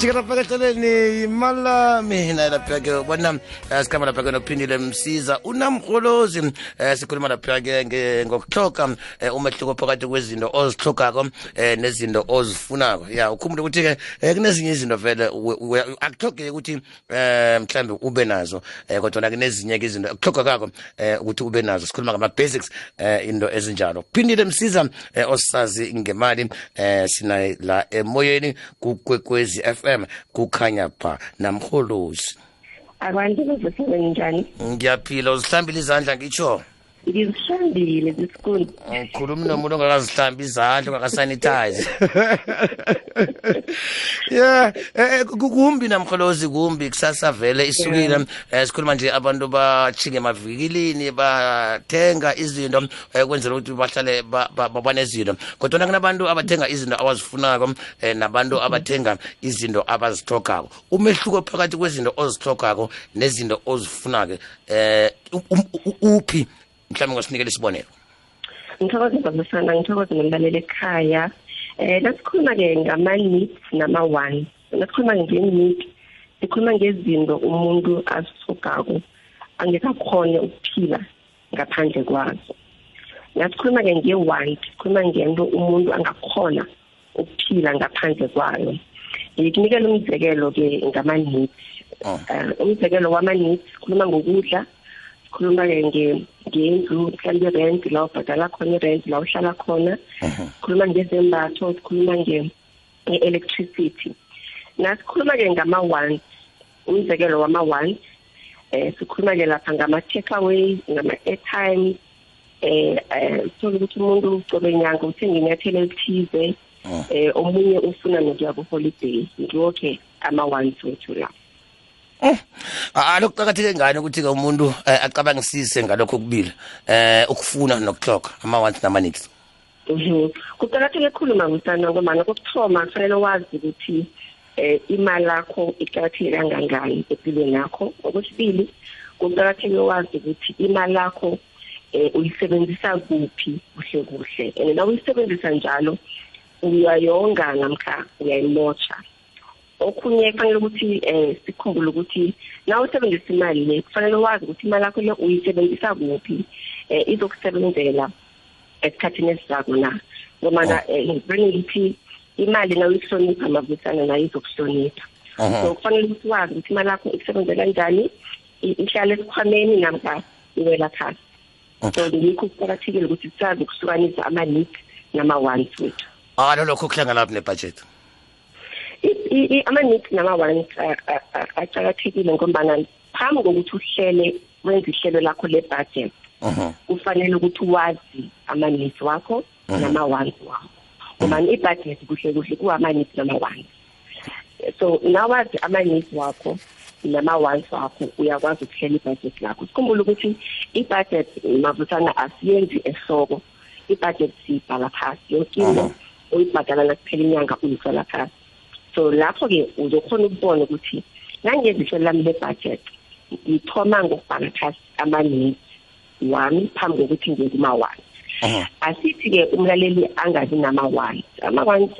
jika lapha eceleni imala mina lapha-ke bona eh, sikhamba lapha-ke nokuphindile msiza. Unamrholozi um sikhuluma lapha-ke ngokuhloga eh, umehluko phakathi kwezinto ozihlogako um nezinto ozifunako ya ukhumbule ukuthi-ke um kunezinye izinto vele we- we- akuhlogeki ukuthi um mhlawumbe ube nazo. Um kodwa kunezinye-ke izinto akuhlogakako um ukuthi ube nazo. Sikhuluma ngama-basics um into ezinjalo kuphindile msiza um osisazi ngemali um sinaye la emoyeni kukwekwezi FM kukhanya pha namholozi. Abantu bezosebe njani? Ngiyaphila uzihlambile izandla ngitsho. Ngizihlambile zisikuni ngikhulumi nomuntu ongakazihlambi izandla ongakasanitize ya eh, eh, ku- kumbi namholozi kumbi. Kusasa vele isukile. Eh, sikhuluma nje abantu bachinge emavikilini bathenga izinto eh, kwenzela ukuthi bahlale ba- ba- babanezinto kodwa kunabantu abathenga izinto abazifunako eh, nabantu abathenga izinto abazihlogako umehluko phakathi kwezinto ozihlogako nezinto ozifunako eh u- u- u- uphi? Mhlawumbe ngasinikele isibonelo. Ngithokoze babusana ngithokoze nomlaleli ekhaya. Um nasikhuluma-ke ngama-needs nama-one. Nasikhuluma nge-need sikhuluma ngezinto umuntu azisogako angeke akhone ukuphila ngaphandle kwazo. Nasikhuluma-ke nge-one sikhuluma ngento umuntu angakhona ukuphila ngaphandle kwayo. Ngikunikela umzekelo-ke ngama-needs. Oh. um umzekelo wama-needs sikhuluma ngokudla sikhuluma-ke nge- ngendlu mhlawumbe i-rent la ubhadala khona i-rent la uhlala khona. Sikhuluma ngezembatho sikhuluma nge- nge-electricity. Nasikhuluma-ke ngama-ones umzekelo wama-ones um sikhuluma-ke lapha ngama-takeaways ngama-airtime eh eh thola ukuthi umuntu qobe nyanga uthenga inyathelo elithize Oh. eh omunye ufuna nokuya ku-holiday. Ngiwo-ke ama-ones wethu la. Eh, alokhu qakatheke ngani ukuthi-ke umuntu eh, acabangisise ngalokho kubili eh ukufuna nokuhloga ama-wants nama-needs Mhm. kuqakatheke khulu mabusana ngoba kokuthoma kufanele wazi ukuthi eh imali yakho iqakatheke kangangani empilweni yakho. Okwesibili kuqakatheke wazi ukuthi imali yakho eh uyisebenzisa kuphi kuhle kuhle. And na uyisebenzisa njalo uyayonga namkha uyayimotsha okhunye kufanele ukuthi eh sikhumbule ukuthi na usebenzisa imali le kufanele wazi ukuthi imali yakho le uyisebenzisa kuphi eh izokusebenzela esikhathini esizako na. Ngomana ngibone ngithi imali nayo ihlonipha mavusana nayo izokuhlonipha. So kufanele ukuthi wazi ukuthi imali yakho ikusebenzela njani i- ihlala esikhwameni namkha iwela phasi. So ngikho kuqakathekile ukuthi sazi ukuhlukanisa ama-needs nama-wants wethu. Alo lokho kuhlangana laphi nebudget I- i- i- ama-needs nama-wants a- a- a- aqakathekile ngombana phambi kokuthi uhlele wenze ihlelo lakho le-budget Mhm. kufanele ukuthi wazi ama-needs wakho nama-wants wakho. Ngoba i-budget kuhle kuhle kuwama-needs nama-wants so nawazi ama-needs wakho nama-wants wakho uyakwazi ukuhlela ibudget lakho. Sikhumbule ukuthi ibudget mavusana asiyenzi ehloko. Ibudget siyibhala phasi. Yonke into uyibhadala nakuphela inyanga uyithola phasi. So lapho-ke uzokhona ukubona ukuthi nangenza ihlelo lami le-budget ngithoma ngokubhala phasi ama-needs wami phambi kokuthi ngiye kuma-one Mhm. asithi-ke umlaleli angabi nama-ones ama-ones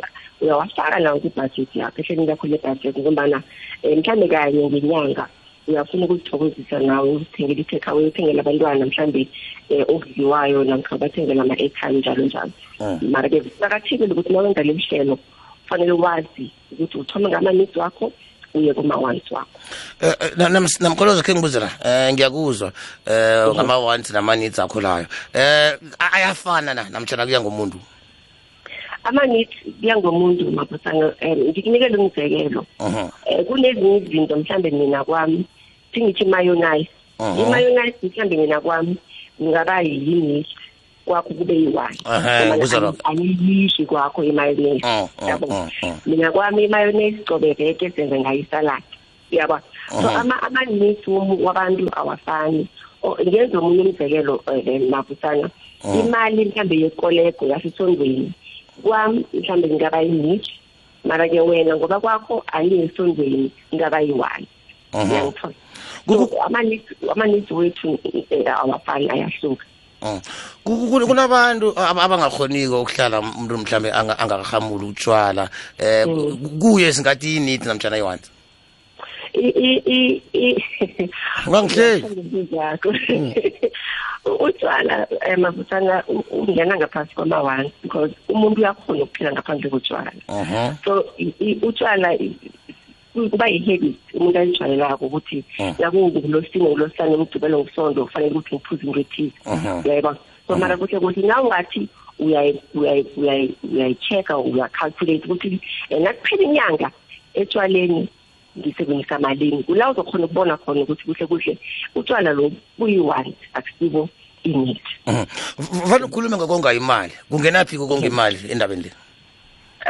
uyawafaka lawo kwibhajethi yakho ehlelweni lakho lebhajethi ngombana um mhlawumbe kanye ngenyanga uyafuna ukuzithokozisa nawe uzithengele i-takeaway uthengele abantwana mhlawumbe um okudliwayo namkha bathengele ama-airtime njalo njalo Mm. mara-ke kuqakathekile ukuthi na wenza leli hlelo kufanele wazi ukuthi uthome ngama-needs wakho uye kuma-ones wakho. Eh, eh, na- la namkholozi khe ngibuzela eh ngiyakuzwa. Um ngama-wants nama-needs akho layo. Um ayafana na? Namtshana kuya ngomuntu? Ama-needs kuya ngomuntu mabusana um ngikunikele umzekelo. Mhm. um kunezinye izinto mhlambe mina kwami singithi mayonise Mhm. imayonise mhlawumbe mina kwami ngingaba yini kwakho kube yi-one Ehhe, Ngoba ngikuzwa ani- lokho. aniyidli kwakho imayonise Mm, mm, yabo mm, mm. mina kwami imayonise cobe veke senze ngayo isaladi uyabona so Mhm. ama- ama-needs womu- wabantu awafani O- ngenza omunye umzekelo um mavusana Mhm. imali mhlambe yekolego yasesondweni kwami mhlambe ngingaba yi-need mara-ke wena ngoba kwakho ayiyesondweni ngingaba yi-one Mhm. uyangithola Kuku- so ama-needs ama-needs wethu eh, awafani ayahluka Mm. Ku- ku- kunabantu ab- abangakhoniko ukuhlala umuntu mhlambe anga- angakahamuli utshwala eh kuye singathi initi namtshana iwanzi I- i- i- i- Ungangihleli. yakho utshwala um mavusana u- ungena ngaphasi kwama-one because umuntu uyakhona ukuphila ngaphandle kotshwala Mhm. so utshwala kuba yi-habit umuntu ayijwayelako ukuthi Mm. nakungukulosine ngulosane ngigcibele ngusonto kufanele ukuthi ngiphuze into ethize Mhm. uyayibona so mara kuhle kuthi na ungathi uyayi- uyayi- uyayi- uyayi-check-a uya-calculate ukuthi um nakuphela inyanga etshwaleni ngisebenzisa malini kula uzokhona ukubona khona ukuthi kuhle kuhle utshwala lo buyi-one akusibo i-need Mhm. Vale ukhulume ngokonga imali. Kungenaphi kokonga imali endabeni le?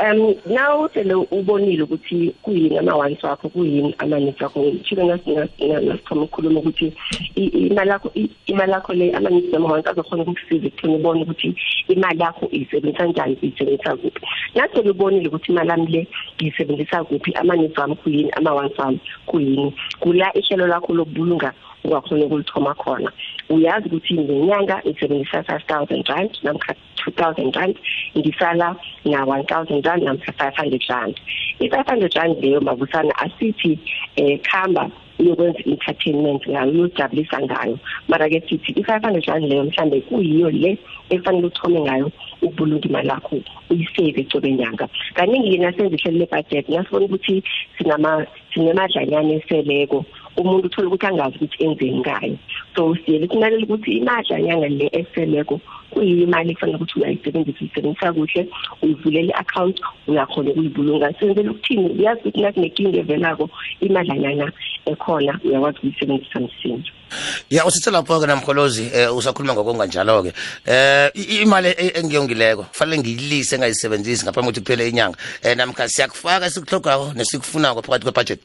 Um now sele ubonile ukuthi kuyini ama-ones wakho kuyini ama-needs wakho. Ngitshile nasithoma ukukhuluma ukuthi i- imali yakho i- imali yakho le ama-needs nama-ones azokhona ukukusiza ekutheni ubone ukuthi imali yakho uyisebenzisa njani uyisebenzisa kuphi. Nasele ubonile ukuthi imali yami le ngiyisebenzisa kuphi ama-needs wami kuyini ama-ones wami kuyini. Kula ihlelo lakho lokubulunga ungakhona ukulithoma khona. Uyazi ukuthi ngenyanga ngisebenzisa five thousand rand namkha two thousand rand ngisala na-one thousand rand namkha five hundred rand. I-five hundred rand leyo mabusana asithi um khamba uyokwenza i-entertainment ngayo uyojabulisa ngayo. Mara-ke sithi i-five hundred rand leyo mhlawumbe kuyiyo le efanele uthome ngayo ukubulunga imali yakho uyisave ecobe nyanga. Kaningi-ke nasenza ihlelo lebhajethi nasibona ukuthi sinama- sinemadlanyana eseleko. Umuntu uthola ukuthi angazi ukuthi enzeni ngayo so siyele sinalela ukuthi imadlanyana le eseleko kuyiyo imali ekufanele ukuthi uyayisebenzisa uyisebenzisa kuhle uyivulela i-account uyakhona ukuyibulunga senzela ukuthini uyazi ukuthi nakunenkinga evelako imadlanyana ekhona uyakwazi ukuyisebenzisa msinya Ya usithe lapho ke namkholozi eh usakhuluma ngokonga njalo ke. Eh i- imali e- engiyongileko kufanele ngiyilise ngayisebenzisi ngaphambi kokuthi kuphele inyanga. Eh namkha siyakufaka esikuhlogako nesikufunako phakathi kwebudget.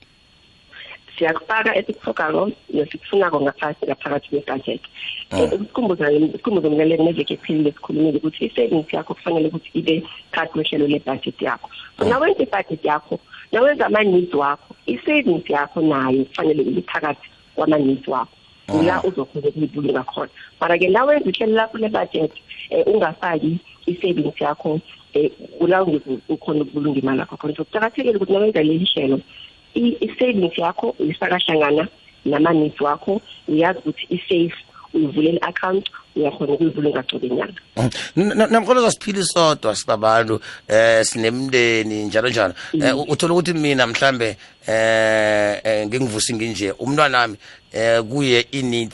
Siyakufaka esikufokako nesikufunako ngaphasi ngaphakathi kwebudget. Um ukukhumbuza ukukhumbuza umlaleli neveki ephelile sikhulumile ukuthi i-savings yakho kufanele ukuthi ibe phakathi kwehlelo lebudget yakho. So nawenza ibudget yakho nawenza ama-needs wakho i-savings yakho nayo kufanele ibe phakathi kwama-needs wakho. Kula uzokhona ukuyibulunga khona mara-ke nawenza ihlelo lakho lebudget um ungafaki i-savings yakho um kula ungeke ukhona ukubulunga imali yakho khona. So kucakathekile ukuthi nawenza leli hlelo i- i-savings yakho uyifaka hlangana nama-needs wakho uyazi ukuthi i-safe uyivulela i-account uyakhona ukuyivulunga cobe nyanga namkhona zasiphila sodwa sibabantu eh sinemndeni njalo njalo. Eh uthole uthola ukuthi mina mhlambe eh eh, ngingivusi nginje umntwana nami eh kuye init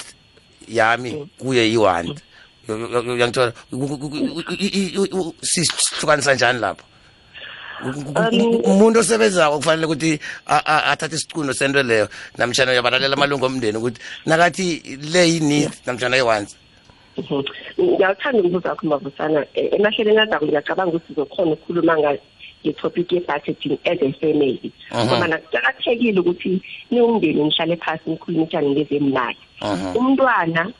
yami kuye i-want Uyangithola sihlukanisa njani lapho? Umuntu osebenzako kufanele ukuthi athathe isicundo sento leyo namtshana uyabalalela amalungu omndeni ukuthi nakathi le yini namtshana yiwanzi Mhm. ngiyawuthanda umbuzo wakho mavusana. Eh, emahleleni azako ngiyacabanga ukuthi sizokhona ukukhuluma nge-topic ye-budgeting as a family. Ngoba nakucakathekile ukuthi niwumndeni nihlale phasi nikhulumisane ngezemali. Umntwana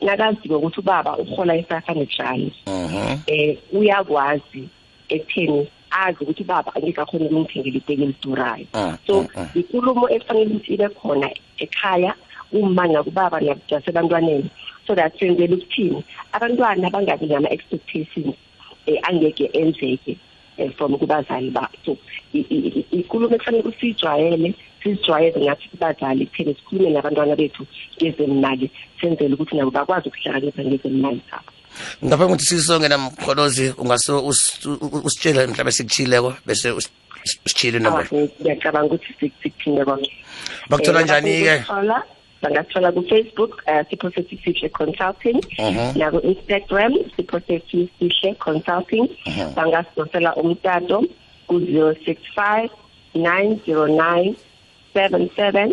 nakaziwe ukuthi ubaba uhola rand Mhm. eh uyakwazi ekutheni azi ukuthi baba angeke akhona ukungithengela iteki elidurayo. Mm, so mm, mm. ikulumo efanele ukuthi ibe khona ekhaya uma nakubaba nasebantwaneni so that senzela ukuthini? Abantwana bangabi nama-expectations um angeke enzeke um from kubazali babo so i- i- i- ikulumo ekufanele ukuthi siyijwayele sizijwayeze nathi kubazali kutheni sikhulume nabantwana bethu ngezemali senzele ukuthi nabo bakwazi ukuhlakanipha ngezemali zabo. Ngaphambi kokuthi sisonke namkholozi ungase usi- u- usitshele mhlawumbe sikuchileko bese usi- usitshile inombolo Awa, ngiyacabanga ukuthi sik- sikuthinde konke bakuthola Eh, njani-ke bakuthola- bangathola ku-facebook um siphose sifihle consulting Mhm. naku-instagram siphose sifihle consulting Mhm. bangasidosela umtato ku-zero six five nine zero nine seven seven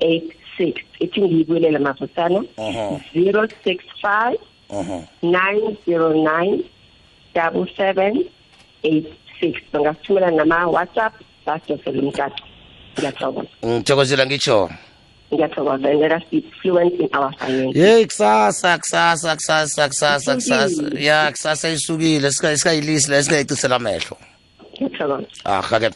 eight six ithi ngiyibuyelela mavusana Mhm. zero six five Mhm. Nine zero nine double seven eight six bangasithumela nama-whatsapp basidosele umtato ngiyathokoza ngithokozela ngitsho ngiyathokoza and let us be fluent in our finance yeyi kusasa kusasa kusasa kusasa kusasa Isukile. ya kusasa isukile singayilisi la singayicisela amehlo ngiyathokoza ah ke